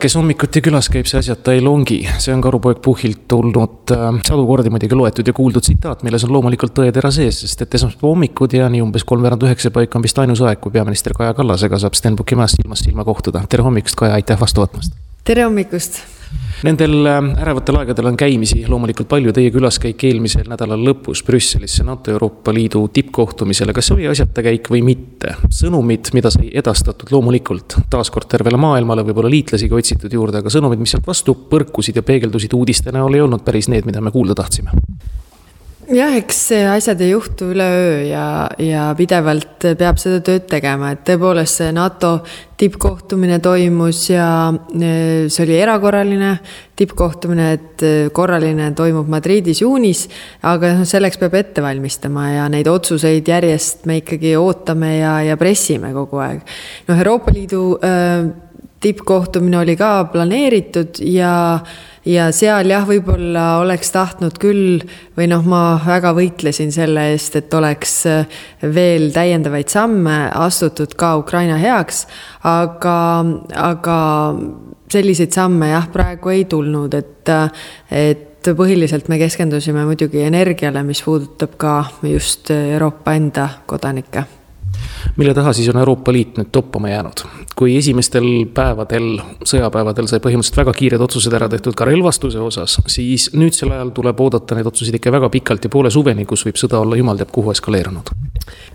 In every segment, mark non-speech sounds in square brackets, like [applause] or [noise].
kes hommikuti külas käib, see asjata ei longi, see on karupoeg Puhhilt tulnud äh, sadu kordi muidugi loetud ja kuuldud tsitaat, milles on loomulikult tõetera sees, sest et esmaspäeva hommikud ja nii umbes kolmveerand üheksa paika on vist ainus aeg, kui peaminister Kaja Kallasega saab Stenbocki majas silmast silma kohtuda. tere hommikust, Kaja, aitäh vastu võtmast! tere hommikust! Nendel äh, ärevatel aegadel on käimisi loomulikult palju, teie külaskäik eelmisel nädalal lõpus Brüsselisse NATO Euroopa Liidu tippkohtumisele, kas oli asjata käik või mitte? sõnumid, mida sai edastatud loomulikult taaskord tervele maailmale, võib-olla liitlasigi otsitud juurde, aga sõnumid, mis sealt vastu põrkusid ja peegeldusid uudiste näol, ei olnud päris need, mida me kuulda tahtsime jah, eks asjad ei juhtu üleöö ja, ja pidevalt peab seda tööd tegema, et tõepoolest see NATO tippkohtumine toimus ja e, see oli erakorraline tippkohtumine, et e, korraline toimub Madridis juunis, aga noh, selleks peab ette valmistama ja neid otsuseid järjest me ikkagi ootame ja, ja pressime kogu aeg. noh, Euroopa Liidu äh, tippkohtumine oli ka planeeritud ja ja seal jah, võib-olla oleks tahtnud küll või noh, ma väga võitlesin selle eest, et oleks äh, veel täiendavaid samme astutud ka Ukraina heaks, aga, aga selliseid samme jah, praegu ei tulnud, et, et põhiliselt me keskendusime muidugi energiale, mis puudutab ka just Euroopa enda kodanikke mille taha siis on Euroopa Liit nüüd toppama jäänud? kui esimestel päevadel, sõjapäevadel sai põhimõtteliselt väga kiired otsused ära tehtud ka relvastuse osas, siis nüüdsel ajal tuleb oodata neid otsuseid ikka väga pikalt ja poole suveni, kus võib sõda olla jumal teab kuhu eskaleerunud.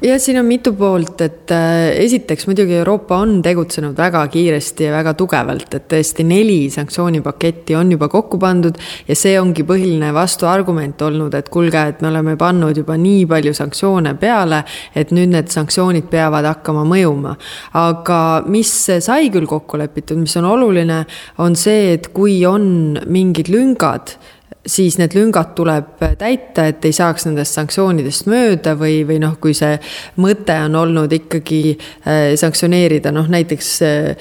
Ja siin on mitu poolt, et äh, esiteks muidugi Euroopa on tegutsenud väga kiiresti ja väga tugevalt, et tõesti neli sanktsioonipaketti on juba kokku pandud ja see ongi põhiline vastuargument olnud, et kuulge, et me oleme pannud juba nii palju sanktsioone peale, et nüüd need sanktsioonid peavad hakkama mõjuma. aga mis sai küll kokku lepitud, mis on oluline, on see, et kui on mingid lüngad siis need lüngad tuleb täita, et ei saaks nendest sanktsioonidest mööda või, või noh, kui see mõte on olnud ikkagi äh, sanktsioneerida noh, näiteks äh,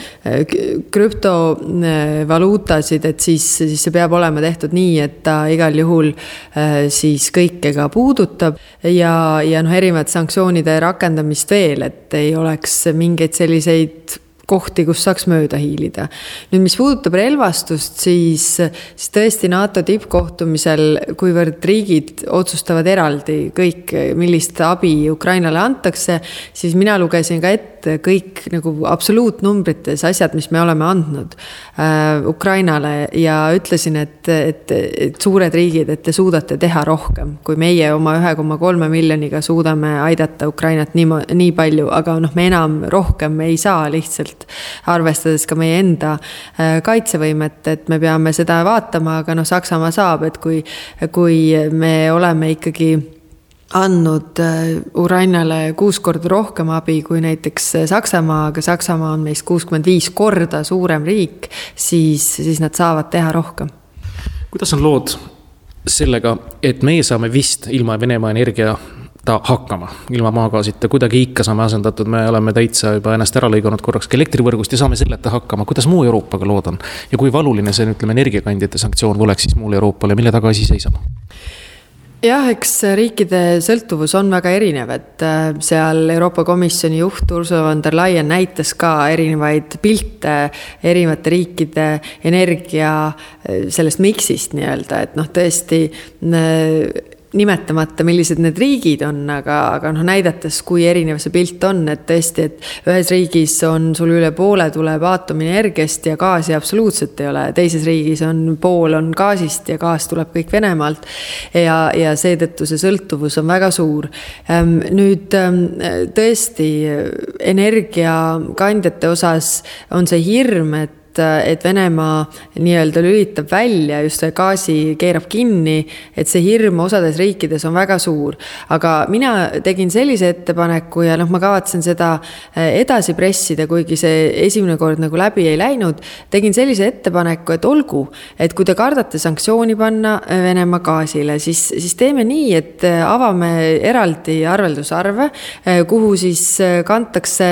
krüptovaluutasid, et siis, siis see peab olema tehtud nii, et ta igal juhul äh, siis kõike ka puudutab ja, ja noh, erinevad sanktsioonide rakendamist veel, et ei oleks mingeid selliseid kohti, kus saaks mööda hiilida. nüüd, mis puudutab relvastust, siis, siis tõesti NATO tippkohtumisel, kuivõrd riigid otsustavad eraldi kõik, millist abi Ukrainale antakse, siis mina lugesin ka ette kõik nagu absoluutnumbrites asjad, mis me oleme andnud äh, Ukrainale ja ütlesin, et, et, et suured riigid, et te suudate teha rohkem, kui meie oma ühe koma kolme miljoniga suudame aidata Ukrainat nii, nii palju, aga noh, me enam rohkem ei saa lihtsalt arvestades ka meie enda äh, kaitsevõimet, et me peame seda vaatama, aga noh, Saksamaa saab, et kui, kui me oleme ikkagi andnud äh, Ukrainale kuus korda rohkem abi kui näiteks Saksamaa, aga Saksamaa on meist kuuskümmend viis korda suurem riik, siis, siis nad saavad teha rohkem. kuidas on lood sellega, et meie saame vist ilma Venemaa energia ta hakkama ilma maagaasita, kuidagi ikka saame asendatud, me oleme täitsa juba ennast ära lõiganud korraks ka elektrivõrgust ja saame selleta hakkama, kuidas muu Euroopaga lood on? ja kui valuline see, ütleme, energiakandjate sanktsioon oleks siis muule Euroopale, mille taga asi seisab? Jah, eks riikide sõltuvus on väga erinev, et äh, seal Euroopa Komisjoni juht Ursula von der Leyen näitas ka erinevaid pilte erinevate riikide energia äh, sellest miksist nii-öelda, et noh, tõesti äh, nimetamata, millised need riigid on, aga, aga noh, näidates, kui erinev see pilt on, et tõesti, et ühes riigis on sul üle poole tuleb aatomienergiast ja gaasi absoluutselt ei ole, teises riigis on pool on gaasist ja gaas tuleb kõik Venemaalt. ja, ja seetõttu see sõltuvus on väga suur. Ehm, nüüd ehm, tõesti energiakandjate osas on see hirm, et et, et Venemaa nii-öelda lülitab välja, just see gaasi keerab kinni, et see hirm osades riikides on väga suur. aga mina tegin sellise ettepaneku ja noh, ma kavatsen seda eh, edasi pressida, kuigi see esimene kord nagu läbi ei läinud. tegin sellise ettepaneku, et olgu, et kui te kardate sanktsiooni panna eh, Venemaa gaasile, siis, siis teeme nii, et eh, avame eraldi arveldusarve, kuhu siis kantakse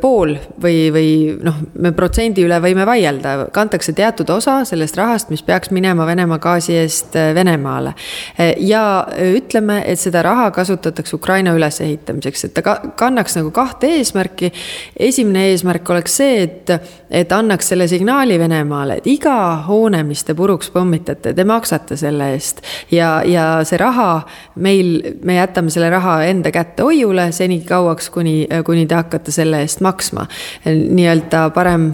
pool või, või noh, me protsendi üle võime vaielda, kantakse teatud osa sellest rahast, mis peaks minema Venemaa gaasi eest Venemaale. ja ütleme, et seda raha kasutatakse Ukraina ülesehitamiseks, et ta kannaks nagu kahte eesmärki. esimene eesmärk oleks see, et, et annaks selle signaali Venemaale, et iga hoone, mis te puruks pommitate, te maksate selle eest ja, ja see raha meil, me jätame selle raha enda kätte hoiule senikauaks, kuni, kuni te hakkate selle eest maksma. nii-öelda parem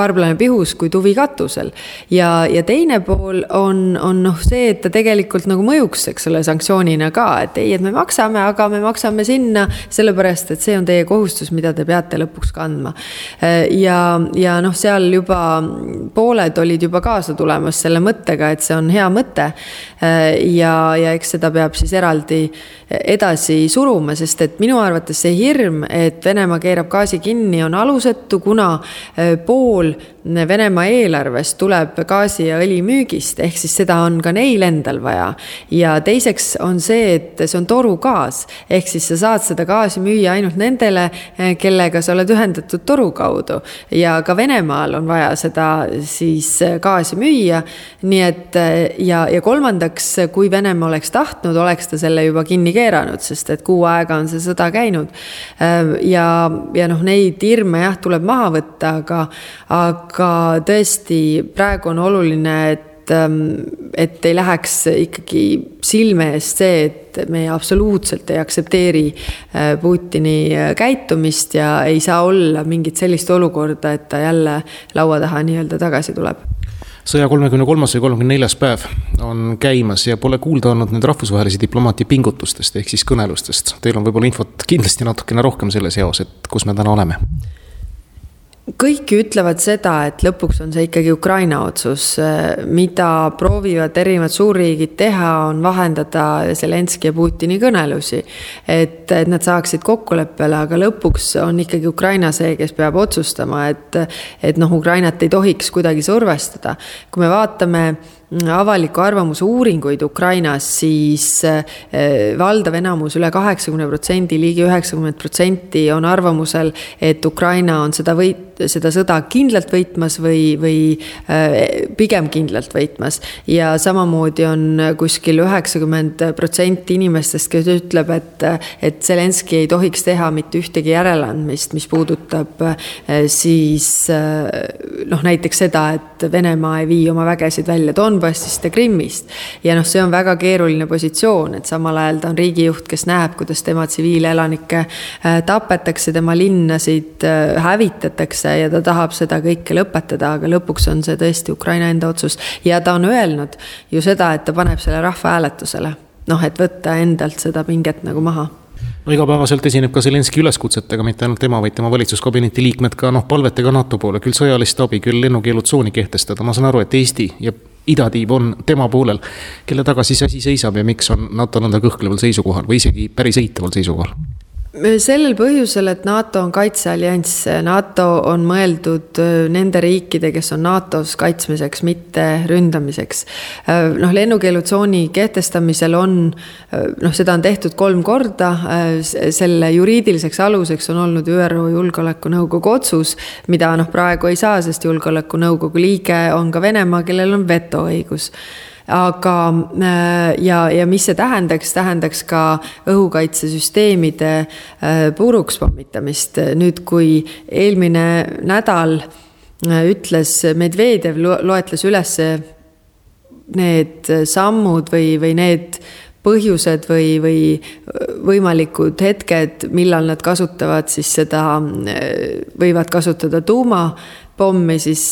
varblane pihus kui tuvi katusel. ja, ja teine pool on, on noh, see, et ta tegelikult nagu mõjuks, eks ole, sanktsioonina ka, et ei, et me maksame, aga me maksame sinna sellepärast, et see on teie kohustus, mida te peate lõpuks kandma. ja, ja noh, seal juba pooled olid juba kaasa tulemas selle mõttega, et see on hea mõte. ja, ja eks seda peab siis eraldi edasi suruma, sest et minu arvates see hirm, et Venemaa keerab gaasi kinni, on alusetu, kuna pool pool Venemaa eelarvest tuleb gaasi ja õli müügist, ehk siis seda on ka neil endal vaja. ja teiseks on see, et see on torugaas, ehk siis sa saad seda gaasi müüa ainult nendele, kellega sa oled ühendatud toru kaudu. ja ka Venemaal on vaja seda siis gaasi müüa. nii et ja, ja kolmandaks, kui Venemaa oleks tahtnud, oleks ta selle juba kinni keeranud, sest et kuu aega on see sõda käinud. ja, ja noh, neid hirme jah, tuleb maha võtta, aga, aga tõesti, praegu on oluline, et ähm, et ei läheks ikkagi silme eest see, et me absoluutselt ei aktsepteeri äh, Putini äh, käitumist ja ei saa olla mingit sellist olukorda, et ta jälle laua taha nii-öelda tagasi tuleb sõja kolmekümne kolmas või kolmekümne neljas päev on käimas ja pole kuulda olnud nüüd rahvusvahelise diplomaatia pingutustest ehk siis kõnelustest. Teil on võib-olla infot kindlasti natukene rohkem selles eos, et kus me täna oleme kõik ütlevad seda, et lõpuks on see ikkagi Ukraina otsus, mida proovivad erinevad suurriigid teha, on vahendada Zelenskõi ja Putini kõnelusi. et, et nad saaksid kokkuleppele, aga lõpuks on ikkagi Ukraina see, kes peab otsustama, et, et noh, Ukrainat ei tohiks kuidagi survestada. kui me vaatame avaliku arvamuse uuringuid Ukrainas, siis eh, valdav enamus üle, üle kaheksakümne protsendi, ligi üheksakümmend protsenti on arvamusel, et Ukraina on seda võit, seda sõda kindlalt võitmas või, või eh, pigem kindlalt võitmas. ja samamoodi on kuskil üheksakümmend protsenti inimestest, kes ütleb, et, et Zelenskõi ei tohiks teha mitte ühtegi järeleandmist, mis puudutab eh, siis noh, näiteks seda, et Venemaa ei vii oma vägesid välja Donbassi Donbassist ja Krimmist. ja noh, see on väga keeruline positsioon, et samal ajal ta on riigijuht, kes näeb, kuidas tema tsiviilelanikke äh, tapetakse, tema linnasid äh, hävitatakse ja ta tahab seda kõike lõpetada, aga lõpuks on see tõesti Ukraina enda otsus. ja ta on öelnud ju seda, et ta paneb selle rahvahääletusele, noh, et võtta endalt seda pinget nagu maha no igapäevaselt esineb ka Zelenskõi üleskutsetega, mitte ainult tema, vaid tema valitsuskabineti liikmed ka noh, palvetega NATO poole, küll sõjalist abi, küll lennukeelutsooni kehtestada, ma saan aru, et Eesti ja idatiib on tema poolel. kelle taga siis asi seisab ja miks on NATO nõnda kõhkleval seisukohal või isegi päris eitaval seisukohal? Sellel põhjusel, et NATO on kaitseallianss, NATO on mõeldud äh, nende riikide, kes on NATO-s kaitsmiseks, mitte ründamiseks. Äh, noh, lennukeelutsooni kehtestamisel on, äh, noh, seda on tehtud kolm korda. selle juriidiliseks aluseks on olnud ÜRO Julgeolekunõukogu otsus, mida noh, praegu ei saa, sest Julgeolekunõukogu liige on ka Venemaa, kellel on vetoõigus aga äh, ja, ja mis see tähendaks, tähendaks ka õhukaitsesüsteemide äh, puruks pommitamist. nüüd, kui eelmine nädal äh, ütles Medvedjev, loetles üles need sammud või, või need põhjused või, või võimalikud hetked, millal nad kasutavad siis seda, võivad kasutada tuumapommi, siis,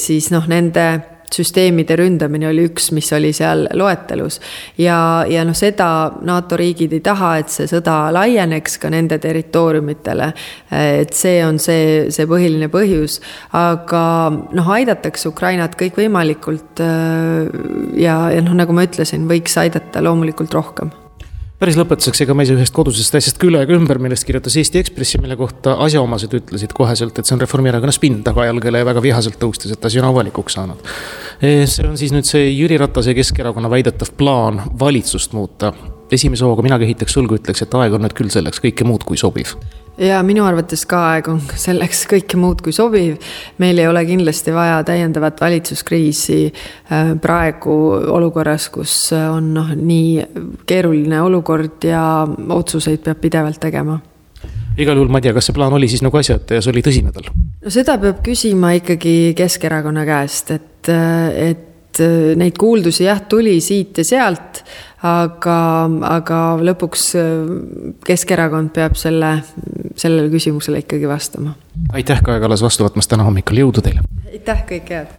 siis noh, nende süsteemide ründamine oli üks, mis oli seal loetelus. ja, ja noh, seda NATO riigid ei taha, et see sõda laieneks ka nende territooriumitele. et see on see, see põhiline põhjus, aga noh, aidatakse Ukrainat kõikvõimalikult. ja, ja noh, nagu ma ütlesin, võiks aidata loomulikult rohkem päris lõpetuseks, ega me ei saa ühest kodusest asjast ka üle ega ümber, millest kirjutas Eesti Ekspressi, mille kohta asjaomased ütlesid koheselt, et see on Reformierakonna spinn tagajalgele ja väga vihaselt tõustes, et asi on avalikuks saanud. See on siis nüüd see Jüri Ratase ja Keskerakonna väidetav plaan valitsust muuta esimese hooga mina kehitaks sulgu, ütleks, et aeg on nüüd küll selleks kõike muud kui sobiv ja minu arvates ka aeg on [laughs] selleks kõike muud kui sobiv. meil ei ole kindlasti vaja täiendavat valitsuskriisi äh, praegu olukorras, kus on noh, nii keeruline olukord ja otsuseid peab pidevalt tegema igal juhul ma ei tea, kas see plaan oli siis nagu asjatajas, oli tõsine tal? no seda peab küsima ikkagi Keskerakonna käest, et, et neid kuuldusi jah, tuli siit ja sealt, aga, aga lõpuks Keskerakond peab selle, sellele küsimusele ikkagi vastama. aitäh, Kaja Kallas, vastu võtmast täna hommikul, jõudu teile! aitäh, kõike head!